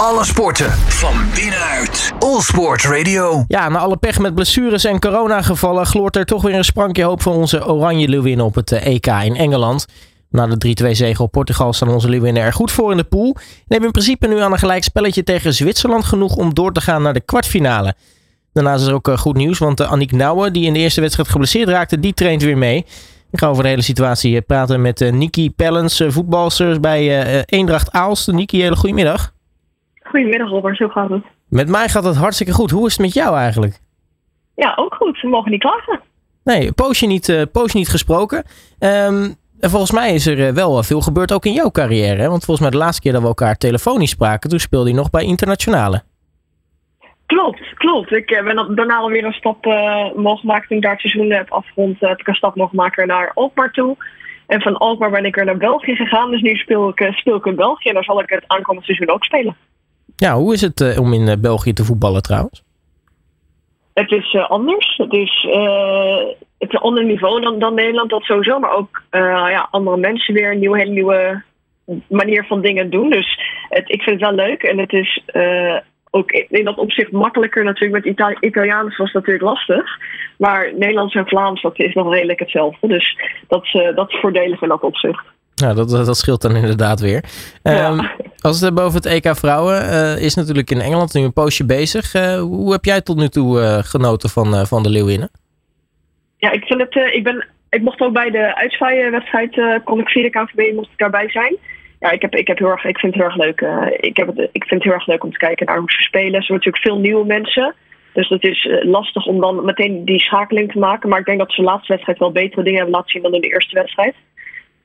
Alle sporten van binnenuit. All Sport Radio. Ja, na alle pech met blessures en coronagevallen gloort er toch weer een sprankje hoop voor onze Oranje Leeuwinnen op het EK in Engeland. Na de 3-2 zege op Portugal staan onze Leeuwinnen er goed voor in de pool. En hebben in principe nu aan een gelijk spelletje tegen Zwitserland genoeg om door te gaan naar de kwartfinale. Daarnaast is er ook goed nieuws, want Annick Nouwen, die in de eerste wedstrijd geblesseerd raakte, die traint weer mee. Ik ga over de hele situatie praten met Niki Pellens, voetbalsters bij Eendracht Aalst. Niki, hele goedemiddag. Goedemiddag Robert, zo gaat het. Met mij gaat het hartstikke goed. Hoe is het met jou eigenlijk? Ja, ook goed. We mogen niet klagen. Nee, poosje niet, poosje niet gesproken. Um, volgens mij is er wel veel gebeurd ook in jouw carrière. Hè? Want volgens mij de laatste keer dat we elkaar telefonisch spraken, toen speelde je nog bij Internationale. Klopt, klopt. Ik ben daarna alweer een stap uh, mogen maken toen ik daar het seizoen heb afgerond. heb ik een stap mogen maken naar Alkmaar toe. En van Alkmaar ben ik weer naar België gegaan. Dus nu speel ik, speel ik in België en daar zal ik het aankomend seizoen ook spelen. Ja, hoe is het uh, om in uh, België te voetballen trouwens? Het is uh, anders. Het is, het een ander niveau dan, dan Nederland, dat sowieso. Maar ook ja, andere mensen weer, een nieuwe, hele nieuwe manier van dingen doen. Dus het, ik vind het wel leuk. En het is ook in dat opzicht makkelijker natuurlijk. Met Itali Italiaans was natuurlijk lastig. Maar Nederlands en Vlaams, dat is nog redelijk hetzelfde. Dus dat dat is voordelig in dat opzicht. Ja, dat, dat scheelt dan inderdaad weer. Ja. Um, als we het hebben over het EK Vrouwen, uh, is natuurlijk in Engeland nu een poosje bezig. Uh, hoe heb jij tot nu toe uh, genoten van, van de Leeuwinnen? Ja, ik vind het. ik, ben, ik mocht ook bij de uitzwaaienwedstrijd, kon ik via de KNVB, mocht ik daarbij zijn. Ja, ik, heb, ik, heb heel erg, ik vind het heel erg leuk. ik, heb het, ik vind het heel erg leuk om te kijken naar hoe ze spelen. Er zijn natuurlijk veel nieuwe mensen. Dus het is lastig om dan meteen die schakeling te maken. Maar ik denk dat ze de laatste wedstrijd wel betere dingen hebben laten zien dan in de eerste wedstrijd.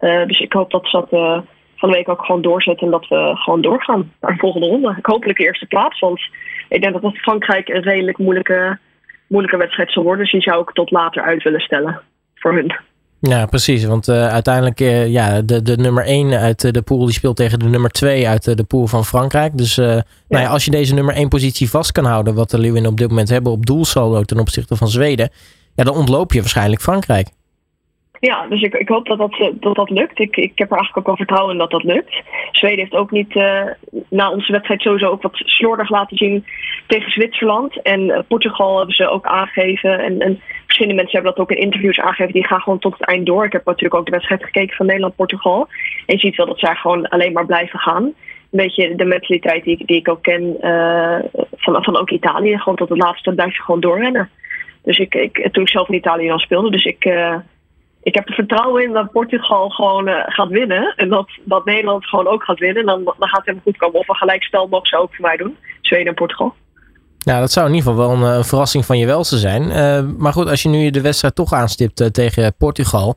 Uh, dus ik hoop dat ze dat uh, van de week ook gewoon doorzetten en dat we gewoon doorgaan naar de volgende ronde. Ik hopelijk de eerste plaats, want ik denk dat dat Frankrijk een redelijk moeilijke, moeilijke wedstrijd zal worden. Dus die zou ik tot later uit willen stellen voor hun. Ja, precies. Want uh, uiteindelijk, ja, de, de nummer 1 uit de pool die speelt tegen de nummer 2 uit de pool van Frankrijk. Dus ja. Nou ja, als je deze nummer 1 positie vast kan houden, wat de Leeuwinnen op dit moment hebben op doelsaldo ten opzichte van Zweden, ja, dan ontloop je waarschijnlijk Frankrijk. Ja, dus ik, ik hoop dat dat, dat, dat lukt. Ik, ik heb er eigenlijk ook wel vertrouwen in dat dat lukt. Zweden heeft ook niet uh, na onze wedstrijd sowieso ook wat slordig laten zien tegen Zwitserland. En uh, Portugal hebben ze ook aangegeven. En, en verschillende mensen hebben dat ook in interviews aangegeven. Die gaan gewoon tot het eind door. Ik heb natuurlijk ook de wedstrijd gekeken van Nederland-Portugal. En je ziet wel dat zij gewoon alleen maar blijven gaan. Een beetje de mentaliteit die, die ik ook ken van, van ook Italië. Gewoon tot het laatste blijf je gewoon doorrennen. Dus ik, ik, toen ik zelf in Italië dan speelde. Dus ik ik heb er vertrouwen in dat Portugal gewoon uh, gaat winnen. En dat, dat Nederland gewoon ook gaat winnen. En dan, dan gaat het helemaal goed komen. Of een gelijkspel mogen ze ook voor mij doen. Zweden en Portugal. Ja, dat zou in ieder geval wel een, een verrassing van je welste zijn. Uh, maar goed, als je nu de wedstrijd toch aanstipt tegen Portugal.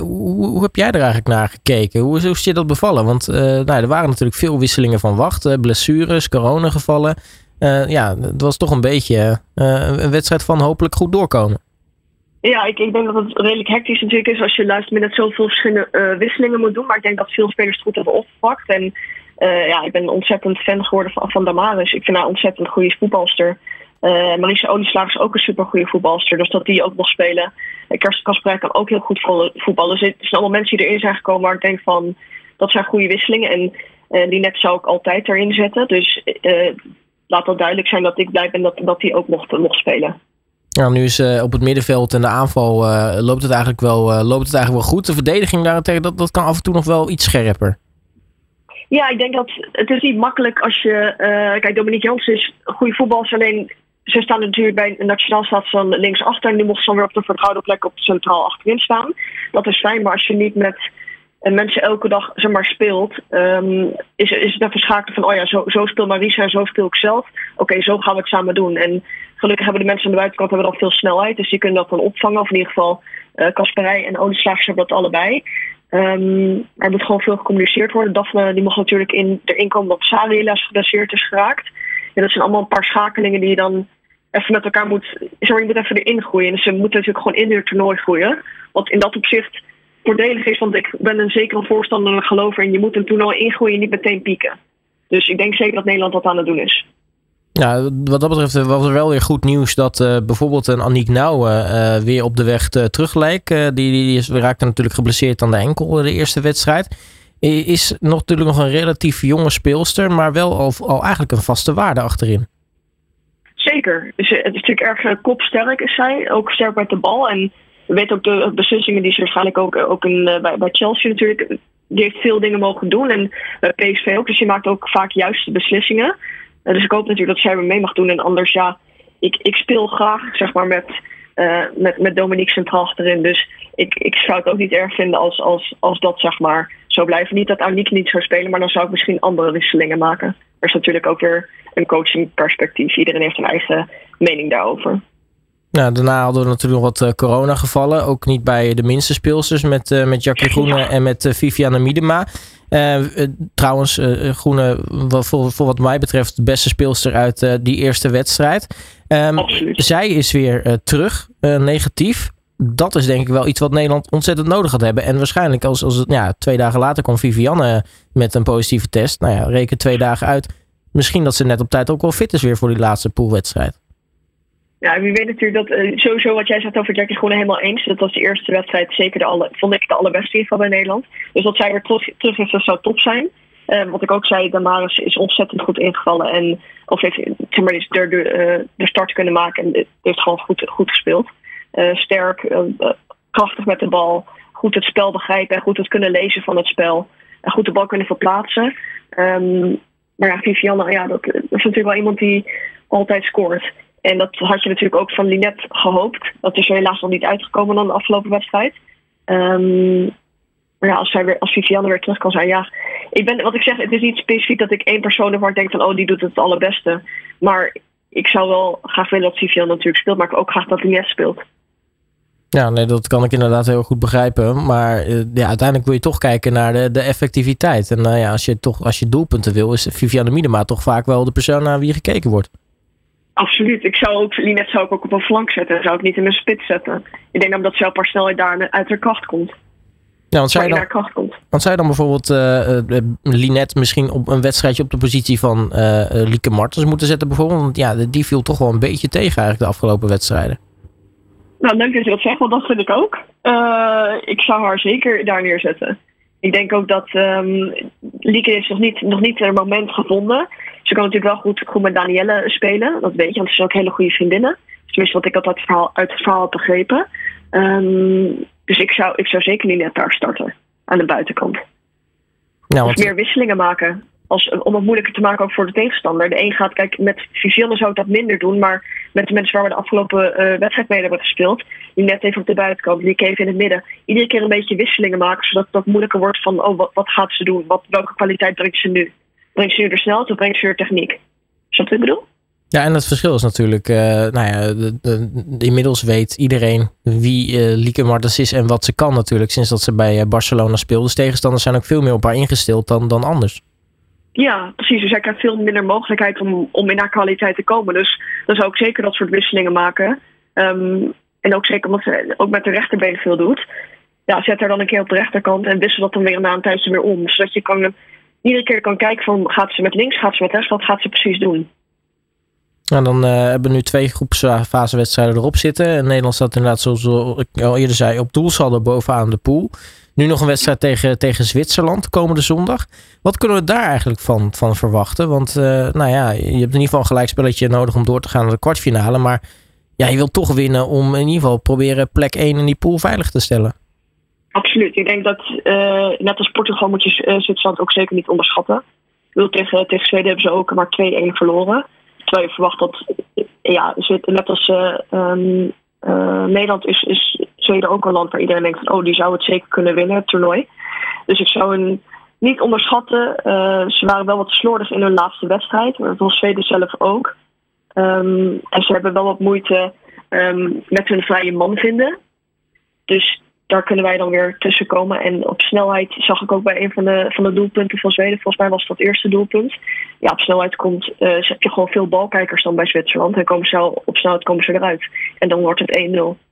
Hoe, hoe, heb jij er eigenlijk naar gekeken? Hoe, hoe is je dat bevallen? Want nou, er waren natuurlijk veel wisselingen van wacht. blessures, coronagevallen. ja, het was toch een beetje een wedstrijd van hopelijk goed doorkomen. Ja, ik, ik denk dat het redelijk hectisch natuurlijk is als je luistert met zoveel verschillende uh, wisselingen moet doen. Maar ik denk dat veel spelers het goed hebben opgepakt. En uh, ja, ik ben ontzettend fan geworden van, van Damaris. Ik vind haar ontzettend goede voetbalster. Uh, Marisa is ook een super goede voetbalster. Dus dat die ook nog spelen. Kersten Kasperij kan ook heel goed voetballen. Dus het zijn allemaal mensen die erin zijn gekomen waar ik denk van... dat zijn goede wisselingen. En die net zou ik altijd erin zetten. Dus laat dat duidelijk zijn dat ik blij ben dat, dat die ook mocht, mocht spelen. Nou, nu is uh, op het middenveld en de aanval uh, loopt, het eigenlijk wel, uh, loopt het eigenlijk wel goed. De verdediging daarentegen, dat, dat kan af en toe nog wel iets scherper. Ja, ik denk dat het is niet makkelijk als je... kijk, Dominique Jansen is een goede voetballer. Alleen, ze staan natuurlijk bij Nationaal staat van links achter. En nu mocht ze dan weer op de vertrouwde plek op centraal achterin staan. Dat is fijn, maar als je niet met mensen elke dag zeg maar, speelt, um, is, is het een verschakelen van, oh ja, zo, zo speel Marisa zo speel ik zelf. Oké, zo gaan we het samen doen. En gelukkig hebben de mensen aan de buitenkant hebben dan veel snelheid, dus die kunnen dat dan opvangen. Of in ieder geval, Kasperij uh, en Olieslagers hebben dat allebei. Um, er moet gewoon veel gecommuniceerd worden. Daphne die mag natuurlijk in, erin komen dat Sari geblesseerd is geraakt. En dat zijn allemaal een paar schakelingen die je dan even met elkaar moet... Maar, je moet even erin groeien. En ze moeten natuurlijk gewoon in het toernooi groeien. Want in dat opzicht voordelig is, want ik ben een zekere voorstander en gelover in. Je moet een toernooi ingroeien, niet meteen pieken. Dus ik denk zeker dat Nederland dat aan het doen is. Ja, wat dat betreft was er wel weer goed nieuws dat uh, bijvoorbeeld een Aniek Nouwen uh, weer op de weg uh, terug lijkt. die, die, die raakte natuurlijk geblesseerd aan de enkel de eerste wedstrijd. is nog, natuurlijk nog een relatief jonge speelster, maar wel al, eigenlijk een vaste waarde achterin. Zeker. Dus het is natuurlijk erg kopsterk is zij, ook sterk met de bal. En we weten ook de beslissingen die ze waarschijnlijk ook, ook in, bij, bij Chelsea natuurlijk die heeft veel dingen mogen doen. En PSV ook. Dus die maakt ook vaak juiste beslissingen. Dus ik hoop natuurlijk dat zij mee mag doen. En anders, ja, ik, ik speel graag zeg maar, met, uh, met, met Dominique centraal achterin. Dus ik, ik zou het ook niet erg vinden als, als, als dat zeg maar zo blijven. Niet dat Aniek niet zou spelen, maar dan zou ik misschien andere wisselingen maken. Er is natuurlijk ook weer een coachingperspectief. Iedereen heeft een eigen mening daarover. Nou, daarna hadden we natuurlijk nog wat uh, coronagevallen. Ook niet bij de minste speelsters met, uh, met Jackie Groene en met uh, Viviane Miedema. Trouwens, Groene, voor, voor wat mij betreft, de beste speelster uit die eerste wedstrijd. Um, zij is weer terug, negatief. Dat is denk ik wel iets wat Nederland ontzettend nodig gaat hebben. En waarschijnlijk als, als het ja, twee dagen later kwam Viviane met een positieve test. Nou ja, reken twee dagen uit. Misschien dat ze net op tijd ook wel fit is weer voor die laatste poolwedstrijd. Ja, wie weet natuurlijk dat uh, sowieso wat jij zegt over Jackie Groene helemaal eens. Dat was de eerste wedstrijd zeker de alle, vond ik de allerbeste in bij Nederland. Dus dat zij weer terug, terug is, dat zou top zijn. Uh, wat ik ook zei, Damaris is ontzettend goed ingevallen. En of heeft zeg de, uh, de start kunnen maken en heeft gewoon goed, goed gespeeld. sterk, krachtig met de bal. Goed het spel begrijpen en goed het kunnen lezen van het spel. En goed de bal kunnen verplaatsen. Um, maar ja, Vivianne, ja, dat is natuurlijk wel iemand die altijd scoort. En dat had je natuurlijk ook van Linet gehoopt. Dat is er helaas nog niet uitgekomen dan de afgelopen wedstrijd. Um, maar ja, als, zij weer, als Vivianne weer terug kan zijn. Ja, ik ben, wat ik zeg, het is niet specifiek dat ik één persoon ervan denk van... oh, die doet het allerbeste. Maar ik zou wel graag willen dat Vivianne natuurlijk speelt. Maar ik ook graag dat Linet speelt. Ja, nee, dat kan ik inderdaad heel goed begrijpen. Maar uh, ja, uiteindelijk wil je toch kijken naar de, de effectiviteit. En uh, ja, als je toch als je doelpunten wil, is Vivianne Miedema toch vaak wel de persoon naar wie gekeken wordt. Absoluut. Ik zou ook, Linet zou ik ook op een flank zetten. Zou ik niet in mijn spits zetten. Ik denk dat zelf pas snelheid daar uit haar kracht komt. Ja, want zij dan, kracht komt. Want zij dan bijvoorbeeld uh, uh, Linet misschien op een wedstrijdje op de positie van uh, Lieke Martens moeten zetten bijvoorbeeld? Want ja, die viel toch wel een beetje tegen eigenlijk de afgelopen wedstrijden. Nou, leuk dat je dat zegt, want dat vind ik ook. ik zou haar zeker daar neerzetten. Ik denk ook dat um, Lieke heeft nog niet, nog niet een moment gevonden. Ze kan natuurlijk wel goed, goed met Danielle spelen. Dat weet je, want ze zijn ook hele goede vriendinnen. Tenminste, wat ik had uit het verhaal, uit het verhaal had begrepen. Um, dus ik zou, ik zou zeker niet net daar starten. Aan de buitenkant. Nou, dus meer wisselingen maken. Als, om het moeilijker te maken ook voor de tegenstander. De een gaat, kijk, met Vivianne zou ik dat minder doen. Maar met de mensen waar we de afgelopen uh, wedstrijd mee hebben gespeeld. Die net even op de buitenkant, die even in het midden. Iedere keer een beetje wisselingen maken. Zodat het ook moeilijker wordt van, oh, wat, wat gaat ze doen? Wat, welke kwaliteit brengt ze nu? Nu de snelheid of brengt ze er techniek? Is dat wat ik bedoel? Ja, en het verschil is natuurlijk, uh, nou ja, de, de, inmiddels weet iedereen wie uh, Lieke Martens is en wat ze kan natuurlijk, sinds dat ze bij Barcelona speelde. Dus tegenstanders zijn ook veel meer op haar ingesteld dan, dan anders. Ja, precies. Dus hij krijgt veel minder mogelijkheid om, om in haar kwaliteit te komen. Dus dan zou ik zeker dat soort wisselingen maken. Um, en ook zeker omdat ze ook met de rechterbeen veel doet. Ja, zet haar dan een keer op de rechterkant en wissel dat dan weer na een tijdje weer om. Zodat je kan, iedere keer kan kijken van gaat ze met links, gaat ze met rechts, wat gaat ze precies doen. Nou, dan uh, hebben we nu twee groepsfasewedstrijden erop zitten. En Nederland staat inderdaad, zoals ik al eerder zei, op doelsaldo bovenaan de pool. Nu nog een wedstrijd tegen, tegen Zwitserland komende zondag. Wat kunnen we daar eigenlijk van, van verwachten? Want uh, nou ja, je hebt in ieder geval een gelijkspelletje nodig om door te gaan naar de kwartfinale. Maar ja, je wilt toch winnen om in ieder geval proberen plek 1 in die pool veilig te stellen. Absoluut. Ik denk dat uh, net als Portugal moet je uh, Zwitserland ook zeker niet onderschatten. Ik tegen, tegen Zweden hebben ze ook maar 2-1 verloren. Terwijl je verwacht dat, ja, net als um, Nederland is, is Zweden ook een land waar iedereen denkt van oh, die zou het zeker kunnen winnen, het toernooi. Dus ik zou hen niet onderschatten. Ze waren wel wat slordig in hun laatste wedstrijd, maar dat Zweden zelf ook. Um, en ze hebben wel wat moeite um, met hun vrije man vinden. Dus daar kunnen wij dan weer tussen komen. En op snelheid zag ik ook bij een van de, van de doelpunten van Zweden. Volgens mij was dat eerste doelpunt. Ja, op snelheid komt, uh, heb je gewoon veel balkijkers dan bij Zwitserland. En komen ze, op snelheid komen ze eruit. En dan wordt het 1-0.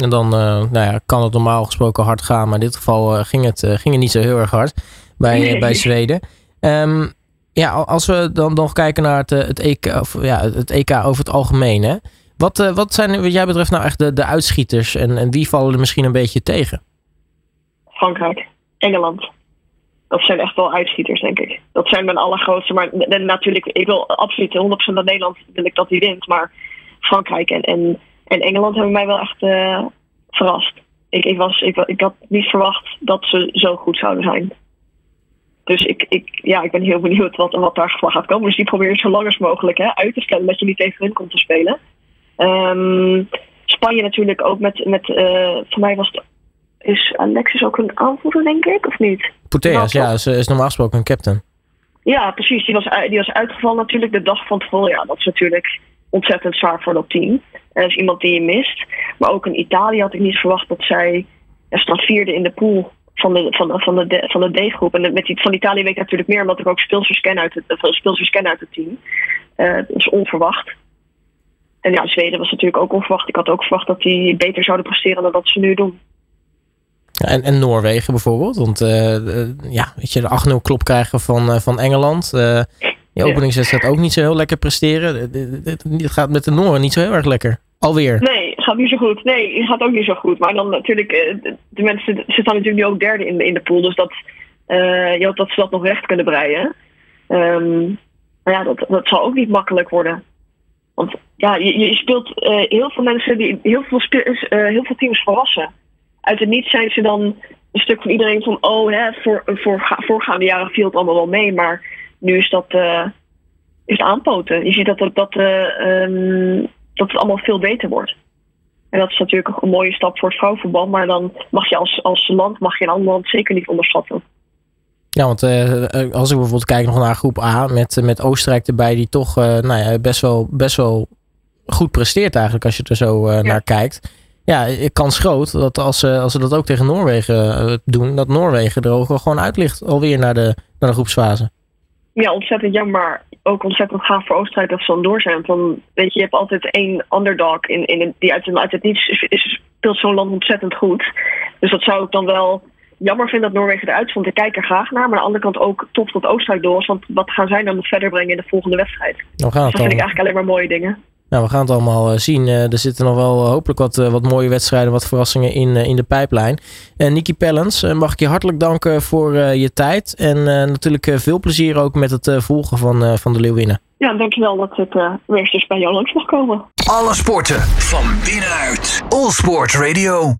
En dan uh, nou ja, kan het normaal gesproken hard gaan. Maar in dit geval uh, ging, het, ging het niet zo heel erg hard bij, nee. bij Zweden. Um, ja, als we dan nog kijken naar het, het, EK, of, ja, het EK over het algemeen. Hè? Wat, wat zijn wat jij betreft nou echt de, de uitschieters? En, en wie vallen er misschien een beetje tegen? Frankrijk, Engeland. dat zijn echt wel uitschieters, denk ik. Dat zijn mijn allergrootste. Maar natuurlijk, ik wil absoluut 100% dat Nederland wil ik dat die wint. Maar Frankrijk en, en, en Engeland hebben mij wel echt uh, verrast. Ik, ik, was, ik, ik had niet verwacht dat ze zo goed zouden zijn. Dus ik, ik, ja, ik ben heel benieuwd wat, wat daar gaat komen. Dus die probeer je zo lang als mogelijk hè, uit te stellen dat je niet tegen hun komt te spelen. Um, Spanje natuurlijk ook met, met uh, voor mij was het, is Alexis ook een aanvoerder, denk ik, of niet? Puteas, ja, is, is normaal gesproken een captain. Ja, precies. Die was, die was uitgevallen natuurlijk de dag van tevoren. Ja, dat is natuurlijk ontzettend zwaar voor dat team. Dat is iemand die je mist. Maar ook in Italië had ik niet verwacht dat zij er staat vierde in de pool van de, van, van de, van de D-groep. En met die, van Italië weet ik natuurlijk meer, omdat ik ook speelsters ken uit het, speelsters ken uit het team. Uh, dat is onverwacht. En ja, Zweden was natuurlijk ook onverwacht. Ik had ook verwacht dat die beter zouden presteren dan dat ze nu doen. En, en Noorwegen bijvoorbeeld. Want uh, ja, weet je, de 8-0 klop krijgen van, uh, van Engeland. Je openingswedstrijd ook niet zo heel lekker presteren. Het gaat met de Nooren niet zo heel erg lekker. Alweer. Nee, het gaat niet zo goed. Nee, het gaat ook niet zo goed. Maar dan natuurlijk, de mensen ze staan natuurlijk nu ook derde in de, in de pool. Dus dat, je hoopt dat ze dat nog recht kunnen breien. Um, maar ja, dat, dat zal ook niet makkelijk worden. Want ja, je, je speelt heel veel mensen die heel veel, heel veel teams verrassen uit het niets zijn ze dan een stuk van iedereen van, oh, hè, voor, voor voorgaande jaren viel het allemaal wel mee, maar nu is dat uh, is aanpoten. Je ziet dat, dat, um, dat het allemaal veel beter wordt. En dat is natuurlijk een mooie stap voor het vrouwenvoetbal, maar dan mag je als, als land, mag je een ander land zeker niet onderschatten. Ja, want uh, als ik bijvoorbeeld kijk nog naar groep A met, met Oostenrijk erbij, die toch nou ja, best, wel, best wel goed presteert eigenlijk als je er zo ja. naar kijkt ja, kans groot dat als ze, als ze dat ook tegen Noorwegen eh, doen, dat Noorwegen er ook gewoon uit ligt alweer naar de, naar de groepsfase. Ja, ontzettend jammer. Maar ook ontzettend gaaf voor Oostenrijk dat ze dan door zijn. Van, weet je, je hebt altijd één underdog in, in, die uit, uit het niets speelt zo'n land ontzettend goed. Dus dat zou ik dan wel jammer vinden dat Noorwegen eruit vond. Ik kijk er graag naar. Maar aan de andere kant ook tof dat Oostenrijk door is. Want wat gaan zij dan nog verder brengen in de volgende wedstrijd? Nou, dus dat vind ik eigenlijk alleen maar mooie dingen. Nou, we gaan het allemaal eh, zien. Eh, er zitten nog wel eh, hopelijk wat, wat mooie wedstrijden, wat verrassingen in, in de pijplijn. En Nicky Pellens, mag ik je hartelijk danken voor je tijd. En natuurlijk veel plezier ook met het volgen van, van de Leeuwinnen. Ja, dankjewel dat ik weer eens bij jou langs mag komen. Alle sporten van binnenuit. All Sport Radio.